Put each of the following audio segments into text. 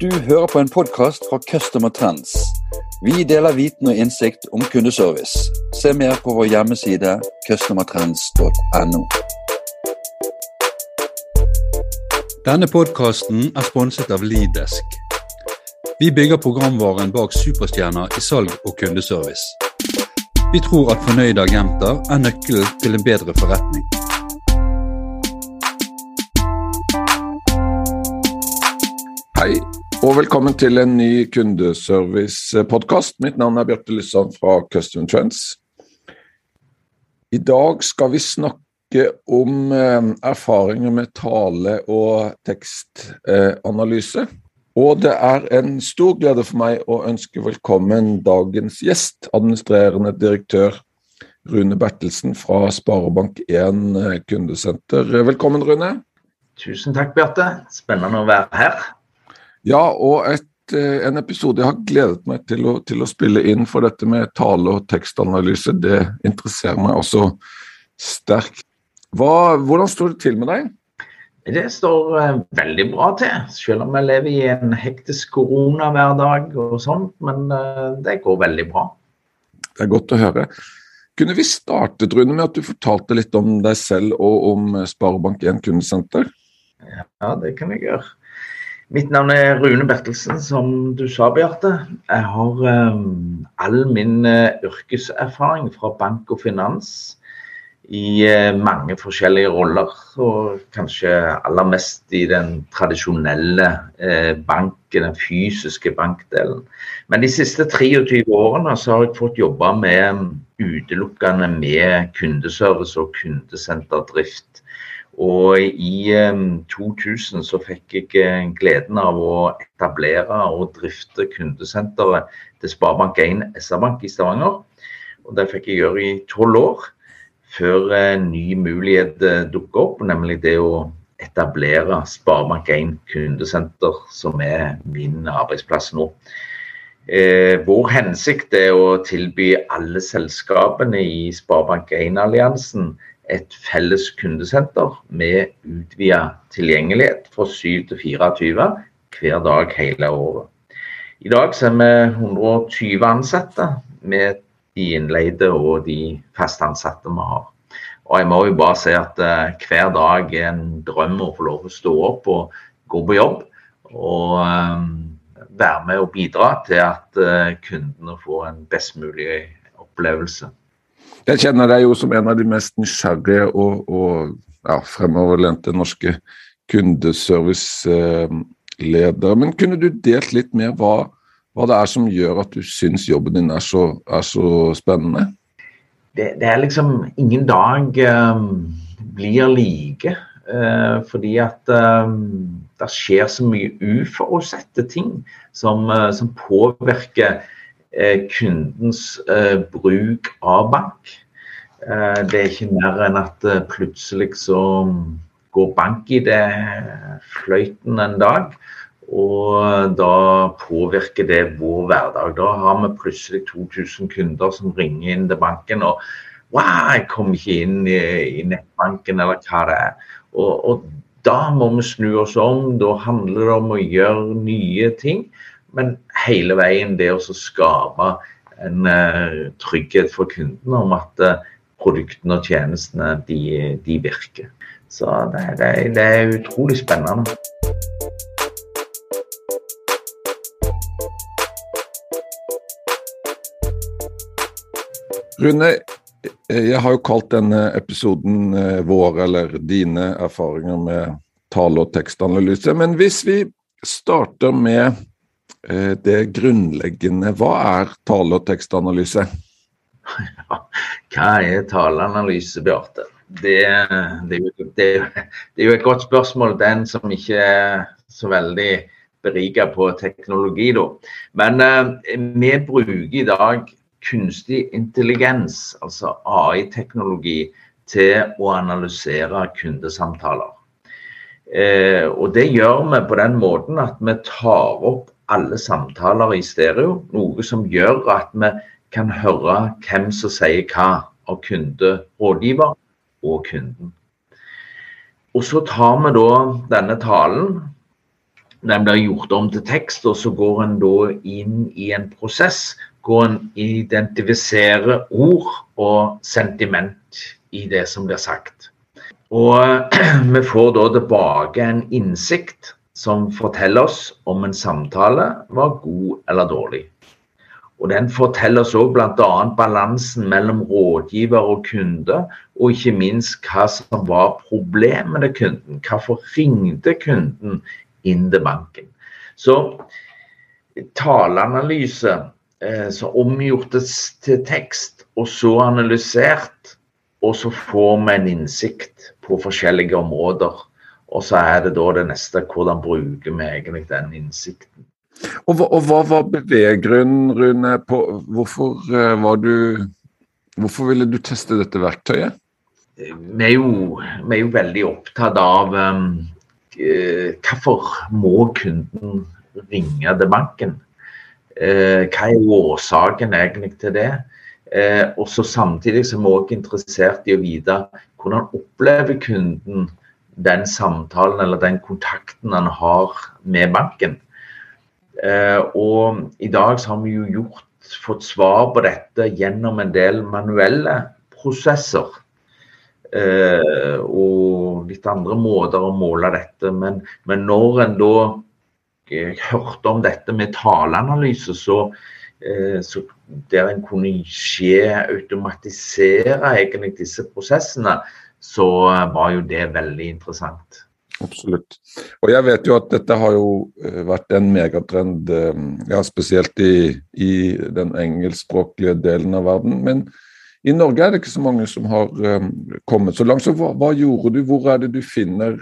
Du hører på en podkast fra Customer Trends. Vi deler viten og innsikt om kundeservice. Se mer på vår hjemmeside customertrends.no. Denne podkasten er sponset av Lidesk. Vi bygger programvaren bak superstjerner i salg og kundeservice. Vi tror at fornøyde agenter er nøkkelen til en bedre forretning. Hei, og velkommen til en ny kundeservice-podkast. Mitt navn er Bjarte Lysand fra Custom Trends. I dag skal vi snakke om eh, erfaringer med tale- og tekstanalyse. Og det er en stor glede for meg å ønske velkommen dagens gjest, administrerende direktør Rune Bertelsen fra Sparebank1 kundesenter. Velkommen, Rune. Tusen takk, Bjarte. Spennende å være her. Ja, og et, eh, en episode jeg har gledet meg til å, til å, spille inn, for dette med tale- og tekstanalyse, det interesserer meg også sterkt. Hva, hvordan står det til med deg? Det står uh, veldig bra til, selv om jeg lever i en hektisk korona hver og sånt. Men uh, det går veldig bra. Det er godt å høre. Kunne vi startet Rune, med at du fortalte litt om deg selv og om Sparebank1 kundesenter? Ja, det kan jeg gjøre. Mitt navn er Rune Bertelsen, som du sa, Bjarte. Jeg har um, all min uh, yrkeserfaring fra bank og finans i uh, mange forskjellige roller. Og kanskje aller mest i den tradisjonelle uh, banken, den fysiske bankdelen. Men de siste 23 årene så har jeg fått jobbe med utelukkende med kundeservice og kundesenterdrift. Og i 2000 så fikk jeg eh, gleden av å etablere og drifte kundesenteret til Sparebank1 SR-Bank i Stavanger. Og Det fikk jeg gjøre i tolv år, før en ny mulighet eh, dukket opp, nemlig det å etablere Sparebank1 kundesenter, som er min arbeidsplass nå. Eh, vår hensikt er å tilby alle selskapene i Sparebank1-alliansen et felles kundesenter med utvida tilgjengelighet fra 7 til 24 hver dag hele året. I dag er vi 120 ansatte med de innleide og de fastansatte vi har. Og jeg må jo bare si at uh, hver dag er en drøm å få lov å stå opp og gå på jobb. Og um, være med og bidra til at uh, kundene får en best mulig opplevelse. Jeg kjenner deg jo som en av de mest nysgjerrige og, og ja, fremoverlente norske kundeserviceledere. Men kunne du delt litt mer hva, hva, det er som gjør at du syns jobben din er så, er så spennende? Det, det, er liksom Ingen dag um, blir like. Uh, fordi at um, det skjer så mye uforutsette ting som, uh, som påvirker kundens eh, bruk av bank. Eh, det er ikke mer enn at plutselig så går bank-ID fløyten en dag. Og da påvirker det vår hverdag. Da har vi plutselig 2000 kunder som ringer inn til banken og Wow, jeg kom ikke inn i, i nettbanken, eller hva det er. Og, og, da må vi snu oss om. Da handler det om å gjøre nye ting. Men hele veien det å skape en uh, trygghet for kundene om at uh, produktene og tjenestene de, de virker. Så det, det, det, er utrolig spennende. Rune, jeg har jo kalt denne episoden eh, vår, eller dine erfaringer med tale- og tekstanalyse. Men hvis vi starter med Eh, det grunnleggende. Hva er tale- og tekstanalyse? Ja, hva er taleanalyse, Bjarte? Det, det, det, det, er jo et godt spørsmål. Den som ikke er så veldig berika på teknologi, da. Men eh, vi bruker i dag kunstig intelligens, altså AI-teknologi, til å analysere kundesamtaler. Eh, og det gjør vi på den måten at vi tar opp alle samtaler i stereo. Noe som gjør at vi kan høre hvem som sier hva av kunde, rådgiver og kunden. og så tar vi da denne talen. Den blir gjort om til tekst, og så går en da inn i en prosess hvor en identifiserer ord og sentiment i det som blir sagt. Og vi får da tilbake en innsikt som forteller oss om en samtale var god eller dårlig. Og Den forteller oss òg bl.a. balansen mellom rådgiver og kunde, og ikke minst hva som var problemet til kunden. Hvorfor ringte kunden inn til banken? Så taleanalyse, eh, så omgjort til tekst, og så analysert, og så får vi en innsikt på forskjellige områder. Og så er det da det neste hvordan bruker vi egentlig den innsikten. Og, og hva var beveggrunnen, Rune, på hvorfor uh, var du Hvorfor ville du teste dette verktøyet? Vi er jo, vi er jo veldig opptatt av um, uh, hvorfor må kunden ringe til banken? Uh, hva er årsaken egentlig til det? og så Samtidig så er vi også interessert i å vite hvordan opplever kunden den samtalen eller den kontakten han har med banken. Eh, og i dag så har vi jo gjort, fått svar på dette gjennom en del manuelle prosesser. Eh, og litt andre måter å måle dette. Men, men når en da eh, hørte om dette med taleanalyse, så, så der en kunne skje, automatisere egentlig disse prosessene, så var jo det veldig interessant. Absolutt. Og jeg vet jo at dette har jo eh, vært en megatrend, eh, ja, spesielt i, i den engelskspråklige delen av verden. Men i Norge er det ikke så mange som har um, kommet så langt. Så hva, hva, gjorde du? Hvor er det du finner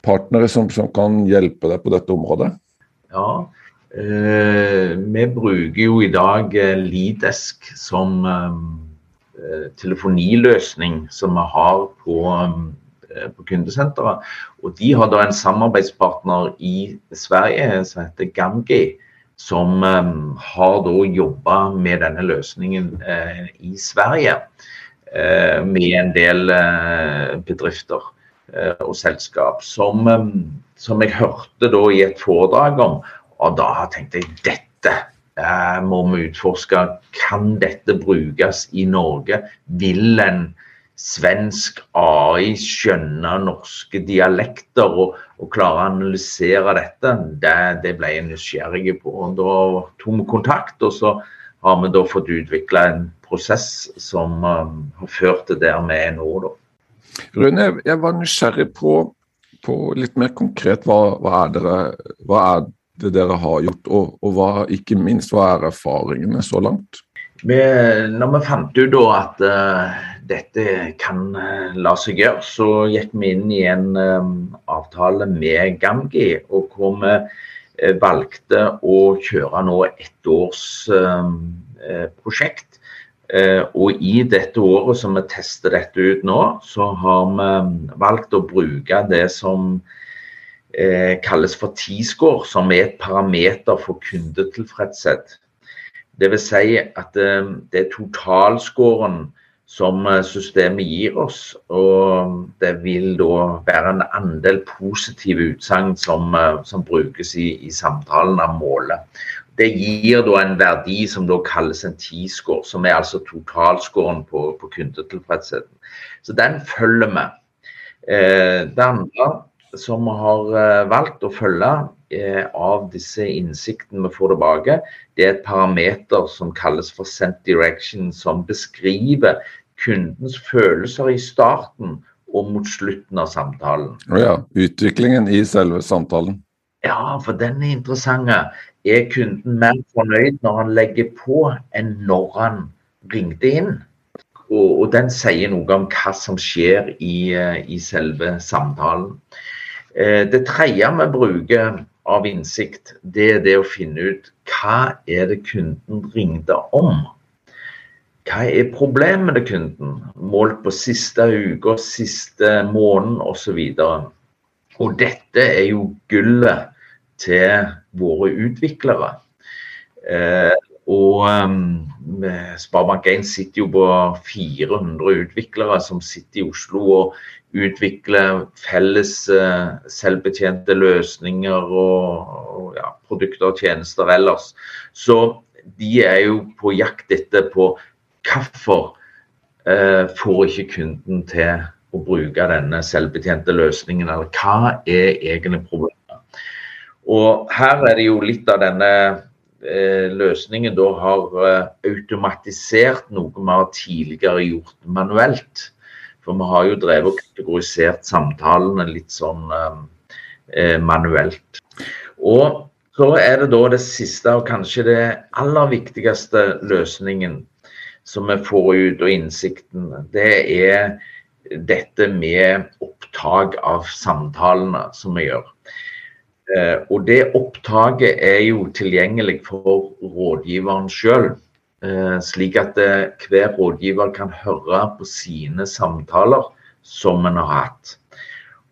partnere som, som, kan hjelpe deg på dette området? Ja, eh, vi bruker jo i dag Lidesk som um, telefoniløsning som vi har på Eh, på kundesenteret. Og de har da en samarbeidspartner i Sverige som heter Gamgi, som um, har da jobba med denne løsningen i Sverige. Med en del bedrifter og selskap. Som, som, jeg hørte da i et foredrag om. Og da tenkte jeg dette må vi utforske. Kan dette brukes i Norge? Vil en svensk AI skjønne norske dialekter og, og klare å analysere dette, det, det ble jeg nysgjerrig på. Og da tok vi kontakt, og så har vi da fått utvikla en prosess som um, har ført til der vi er nå. Da. Rune, jeg var nysgjerrig på, på litt mer konkret hva, hva, er dere, hva, er det dere har gjort, og, og hva, ikke minst hva er erfaringene så langt? Vi, når vi fant ut at uh, dette kan uh, la seg gjøre, så gikk vi inn i en um, avtale med Gamgi, og hvor vi uh, valgte å kjøre nå ett års um, prosjekt. og i dette året som vi tester dette ut nå, så har vi valgt å bruke det som kalles for T-score, som er et parameter for kundetilfredshet. Dvs. Si at eh, det er totalscoren som eh, systemet gir oss. Og det vil da være en andel positive utsagn som, eh, som, brukes i, i samtalen av målet. Det gir da en verdi som da kalles en T-score, som er altså totalscoren på, på kundetilfredsheten. Så den følger vi. det andre som har valgt å følge, Eh, av disse innsiktene vi får tilbake, det er et parameter som kalles for sent direction, som beskriver kundens følelser i starten og mot slutten av samtalen. Oh ja, Utviklingen i selve samtalen. Ja, for den er interessant. Er kunden mer fornøyd når han legger på, enn når han ringte inn? Og, og den sier noe om hva som skjer i, eh, i selve samtalen. Eh, det tredje vi bruker av innsikt, det er det å finne ut hva er det kunden ringte om. Hva er problemet til kunden, målt på siste uke, siste måned osv. Og, og dette er jo gullet til våre utviklere. Eh, Og um, Sparebank1 sitter jo på 400 utviklere som sitter i Oslo og utvikler felles uh, selvbetjente løsninger og, og ja, produkter og tjenester ellers. Så de er jo på jakt etter på hvorfor uh, får ikke kunden til å bruke denne selvbetjente løsningen, eller hva er egne problemet? Og her er det jo litt av denne løsningen da har eh, automatisert noe vi har tidligere gjort manuelt. For vi har jo drevet og kategorisert samtalene litt sånn eh, manuelt. Og så er det da det siste og kanskje det aller viktigste løsningen som vi får ut, og innsikten, det er dette med opptak av samtalene som vi gjør. Eh, og det opptaket er jo tilgjengelig for rådgiveren sjøl. Eh, slik at eh, hver rådgiver kan høre på sine samtaler som en har hatt.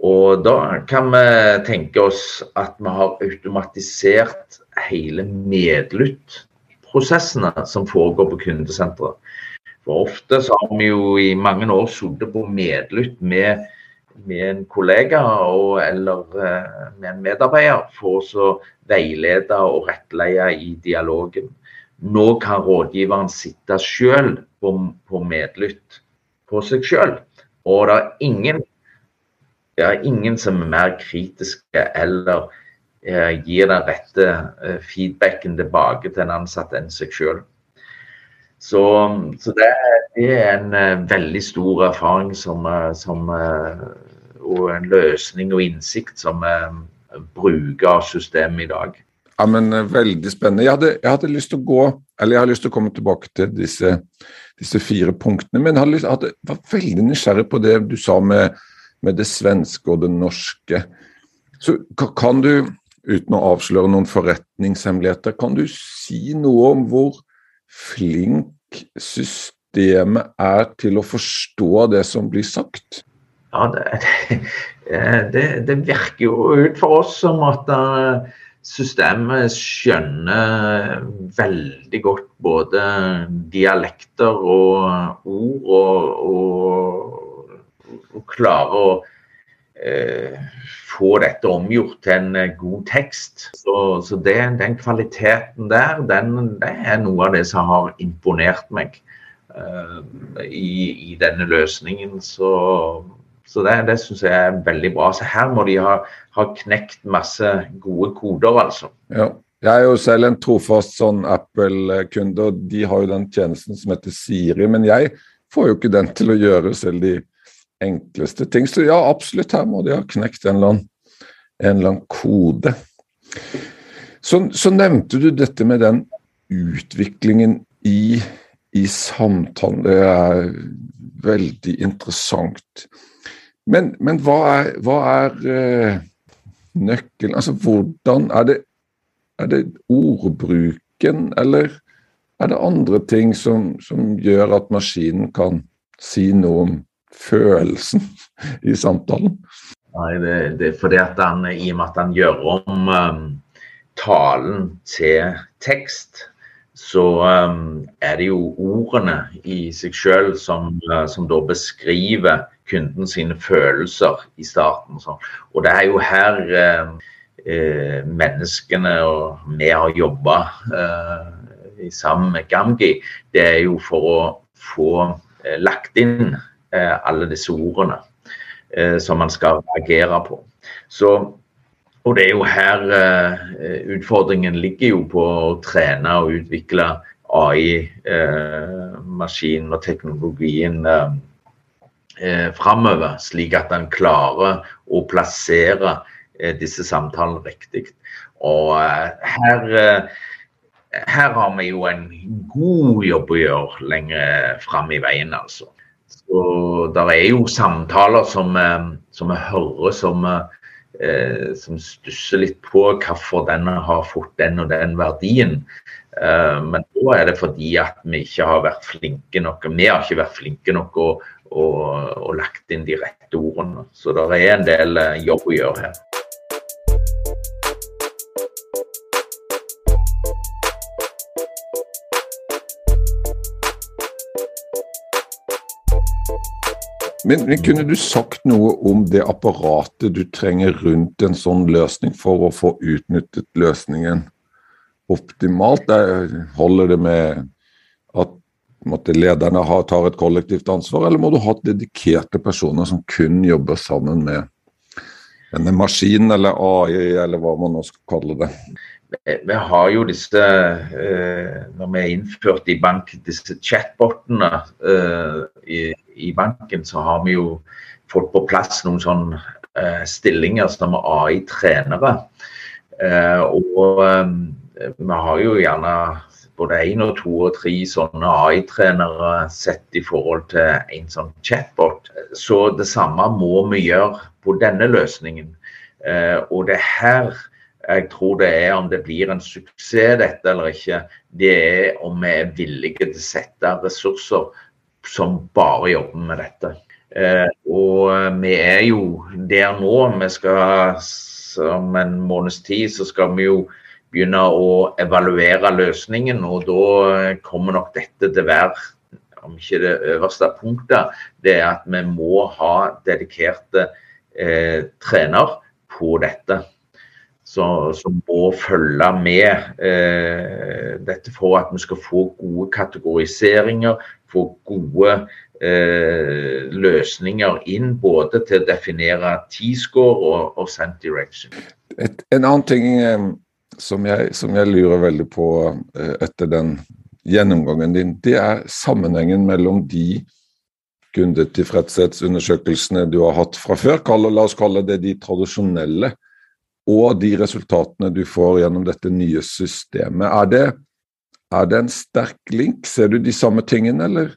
Og da kan vi tenke oss at vi har automatisert hele medlyttprosessene som foregår på kundesenteret. For ofte så har vi jo i mange år sittet på medlytt med med en kollega og, eller uh, med en medarbeider for å veilede og rettleie i dialogen. Nå kan rådgiveren sitte selv på, på medlytt på seg selv. Og det er ingen, det er ingen som er mer kritiske eller eh, gir den rette eh, feedbacken tilbake til en ansatt enn seg selv. Så, så det, det, er en eh, veldig stor erfaring som, uh, som uh, og en løsning og innsikt som bruker av systemet i dag. Ja, men Veldig spennende. Jeg hadde, jeg hadde, lyst til å gå, eller jeg har lyst til å komme tilbake til disse, disse fire punktene. Men jeg hadde, lyst, hadde, var veldig nysgjerrig på det du sa med, med det svenske og det norske. Så kan du, uten å avsløre noen forretningshemmeligheter, kan du si noe om hvor flink systemet er til å forstå det som blir sagt? Ja, det, det, det, virker jo ut for oss som at eh, systemet skjønner veldig godt både dialekter og ord, og, og, og klarer å eh, få dette omgjort til en god tekst. Så, så det, den kvaliteten der, den, det er noe av det som har imponert meg eh, i, i, denne løsningen. Så så det, det syns jeg er veldig bra. Så her må de ha, ha knekt masse gode koder, altså. Ja. Jeg er jo selv en trofast sånn Apple-kunde, og de har jo den tjenesten som heter Siri. Men jeg får jo ikke den til å gjøre selv de enkleste ting. Så ja, absolutt, her må de ha knekt en eller annen, en eller annen kode. Så, så, nevnte du dette med den utviklingen i, i samtalen. Det er veldig interessant. Men, men hva er, hva er uh, nøkkelen? Altså hvordan Er det, er det ordbruken, eller er det andre ting som, som gjør at maskinen kan si noe om følelsen i samtalen? Nei, det, det, er fordi at han, I og med at han gjør om um, talen til tekst, så um, er det jo ordene i seg sjøl som, uh, som, da beskriver kunden sine følelser i starten. Og, sånn. og det er jo her uh, uh, menneskene og vi har jobba eh, sammen med Gamgi. Det er jo for å få eh, lagt inn eh, alle disse ordene eh, som man skal reagere på. Så, og det er jo her utfordringen ligger jo på å trene og utvikle AI, maskinen og teknologien eh, framover, slik at en klarer å plassere eh, disse samtalene riktig. Og eh, her, eh, her har vi jo en god jobb å gjøre lenger fram i veien, altså. Så det er jo samtaler som, eh, som vi hører som, eh, som stusser litt på hvorfor den har fått den og den verdien. Men da er det fordi at vi ikke har vært flinke nok. Vi har ikke vært flinke nok og, og, og lagt inn de rette ordene. Så det er en del eh, jobb å gjøre her. Men, men, kunne du sagt noe om det apparatet du trenger rundt en sånn løsning for å få utnyttet løsningen optimalt? Der holder det med at måtte, lederne ha, tar et kollektivt ansvar, eller må du ha dedikerte personer som kun jobber sammen med denne maskinen eller AI, eller hva man nå skal kalle det? Vi har jo disse eh, Når vi har innført i bank disse chatbotene eh, i, banken, så har vi jo fått på plass noen sånne eh, stillinger som AI-trenere. og vi har jo gjerne både én og to og tre sånne AI-trenere sett i forhold til en sånn chatbot. Så det samme må vi gjøre på denne løsningen. og det her jeg tror det er om det blir en suksess dette eller ikke, det er om vi er villige til å sette ressurser som bare jobber med dette. Eh, og vi er jo der nå. Vi skal om en måneds tid så skal vi jo begynne å evaluere løsningen. Og da kommer nok dette til å være, om ikke det øverste punktet, det er at vi må ha dedikerte eh, trener på dette som må følge med eh, dette for at vi skal få gode kategoriseringer, få gode eh, løsninger inn både til å definere T-score og, og Cent Direction. Et, en annen ting eh, som, jeg, som, jeg, lurer veldig på eh, etter den gjennomgangen din, det er sammenhengen mellom de kundetilfredshetsundersøkelsene du har hatt fra før, la oss kalle det de tradisjonelle og de resultatene du får gjennom dette nye systemet. Er det, er det en sterk link? Ser du de samme tingene, eller,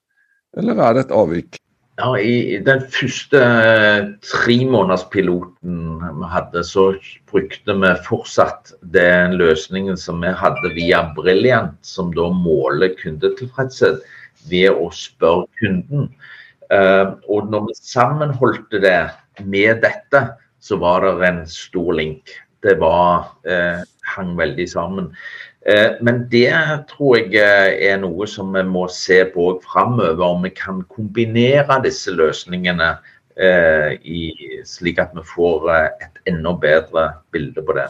eller er det et avvik? Ja, I den første eh, tremånederspiloten vi hadde, så brukte vi fortsatt den løsningen som vi hadde via Brilliant, som da måler kundetilfredshet ved å spørre kunden. Uh, og når vi sammenholdte det med dette, så var det en stor link. Det var, eh, hang veldig sammen. Eh, men det tror jeg eh, er noe som vi må se på framover, om vi kan kombinere disse løsningene eh, i, slik at vi får eh, et enda bedre bilde på det.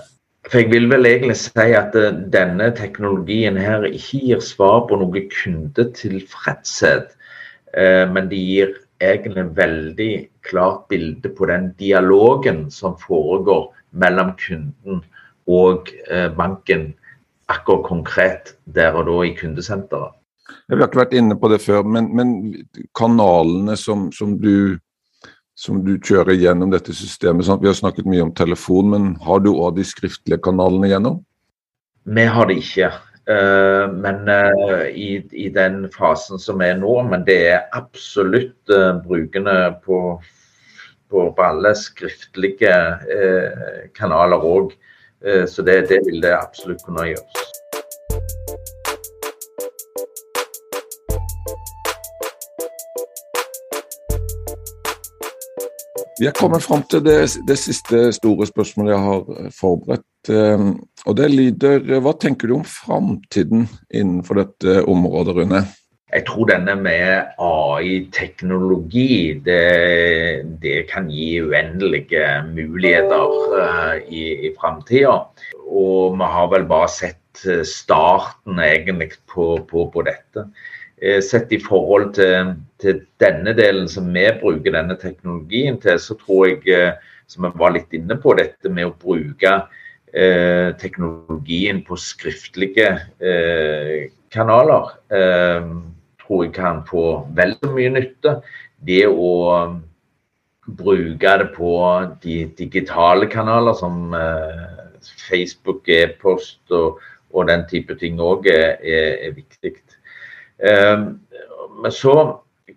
For Jeg vil vel egentlig si at eh, denne teknologien her ikke gir svar på noe kundetilfredshet, men det gir egentlig veldig klart bilde på den dialogen som foregår mellom kunden og eh, banken, akkurat konkret der og da i kundesenteret. Vi har ikke vært inne på det før, men, men kanalene som, som, du, som, du, kjører gjennom dette systemet sånn, Vi har snakket mye om telefon, men har du òg de skriftlige kanalene gjennom? Vi har det ikke. Uh, men uh, i, i, den fasen som er nå, men det er absolutt uh, brukende på, på, på, alle skriftlige kanaler òg. så det, det, vil det absolutt kunne gjøres. Vi er kommet fram til det, det, siste store spørsmålet jeg har forberedt. Ehm, og det lyder Hva tenker du om framtiden innenfor dette området, Rune? Jeg tror denne med AI-teknologi, det, det, kan gi uendelige muligheter uh, i, i framtida. Og vi har vel bare sett eh, starten egentlig på, på, på dette. Uh, sett i forhold til, til, denne delen som vi bruker denne teknologien til, så tror jeg, som jeg var litt inne på, dette med å bruke eh, teknologien på skriftlige eh, kanaler eh, tror jeg kan få vel så mye nytte. Det å um, bruke det på de digitale kanaler som eh, Facebook, e-post og, og, den type ting òg er, er, viktig. Eh, men så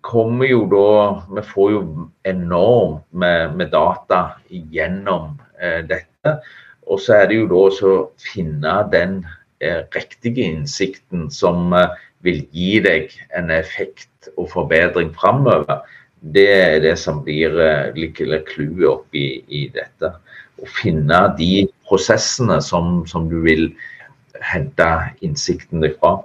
kommer jo da Vi får jo enormt med, med data gjennom eh, dette. Og så er det jo da å finne den eh, riktige innsikten som eh, vil gi deg en effekt og forbedring framover. Det er det som blir eh, clouet oppi i dette. Å finne de prosessene som, som du vil hente innsikten fra.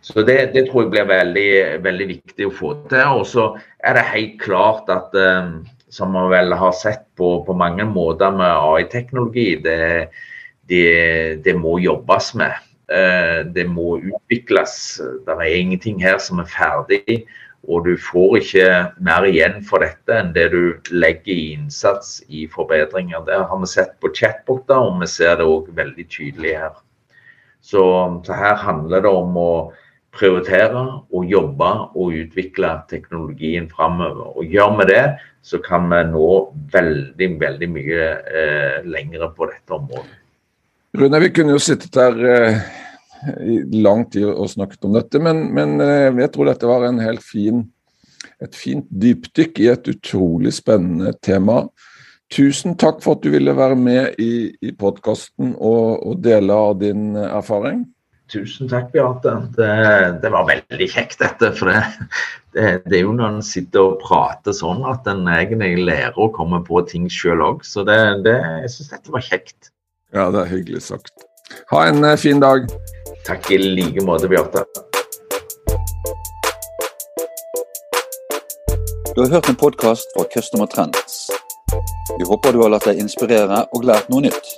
Så det, det, tror jeg blir veldig, veldig, viktig å få til. Og så er det helt klart at um, som man vel har sett på, på mange måter med AI-teknologi, det, det, det, må jobbes med. Uh, det må utvikles. Det er ingenting her som er ferdig. Og du får ikke mer igjen for dette enn det du legger i innsats i forbedringer. Det har vi sett på chatboter, og vi ser det òg veldig tydelig her. Så, så her handler det om å prioritere og jobbe og utvikle teknologien framover. Og gjør vi det, så kan vi nå veldig, veldig mye eh, lengre på dette området. Rune, vi kunne jo sittet her eh, i lang tid og snakket om dette, men, men eh, jeg tror dette var en helt fin, et fint dypdykk i et utrolig spennende tema. Tusen takk for at du ville være med i, i podkasten og, og dele av din erfaring. Tusen takk, Beate. Det, det, var veldig kjekt, dette. For det, det, det, er jo når en sitter og prater sånn at en egentlig lærer å komme på ting sjøl òg. Så jeg syns dette var kjekt. Ja, det er hyggelig sagt. Ha en uh, fin dag. Takk i like måte, Bjarte. Du har hørt en podkast fra Customer Trends. Vi håper du har latt deg inspirere og lært noe nytt.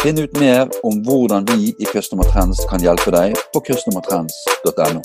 Finn ut mer om hvordan vi i Customer Trends kan hjelpe deg på customertrends.no.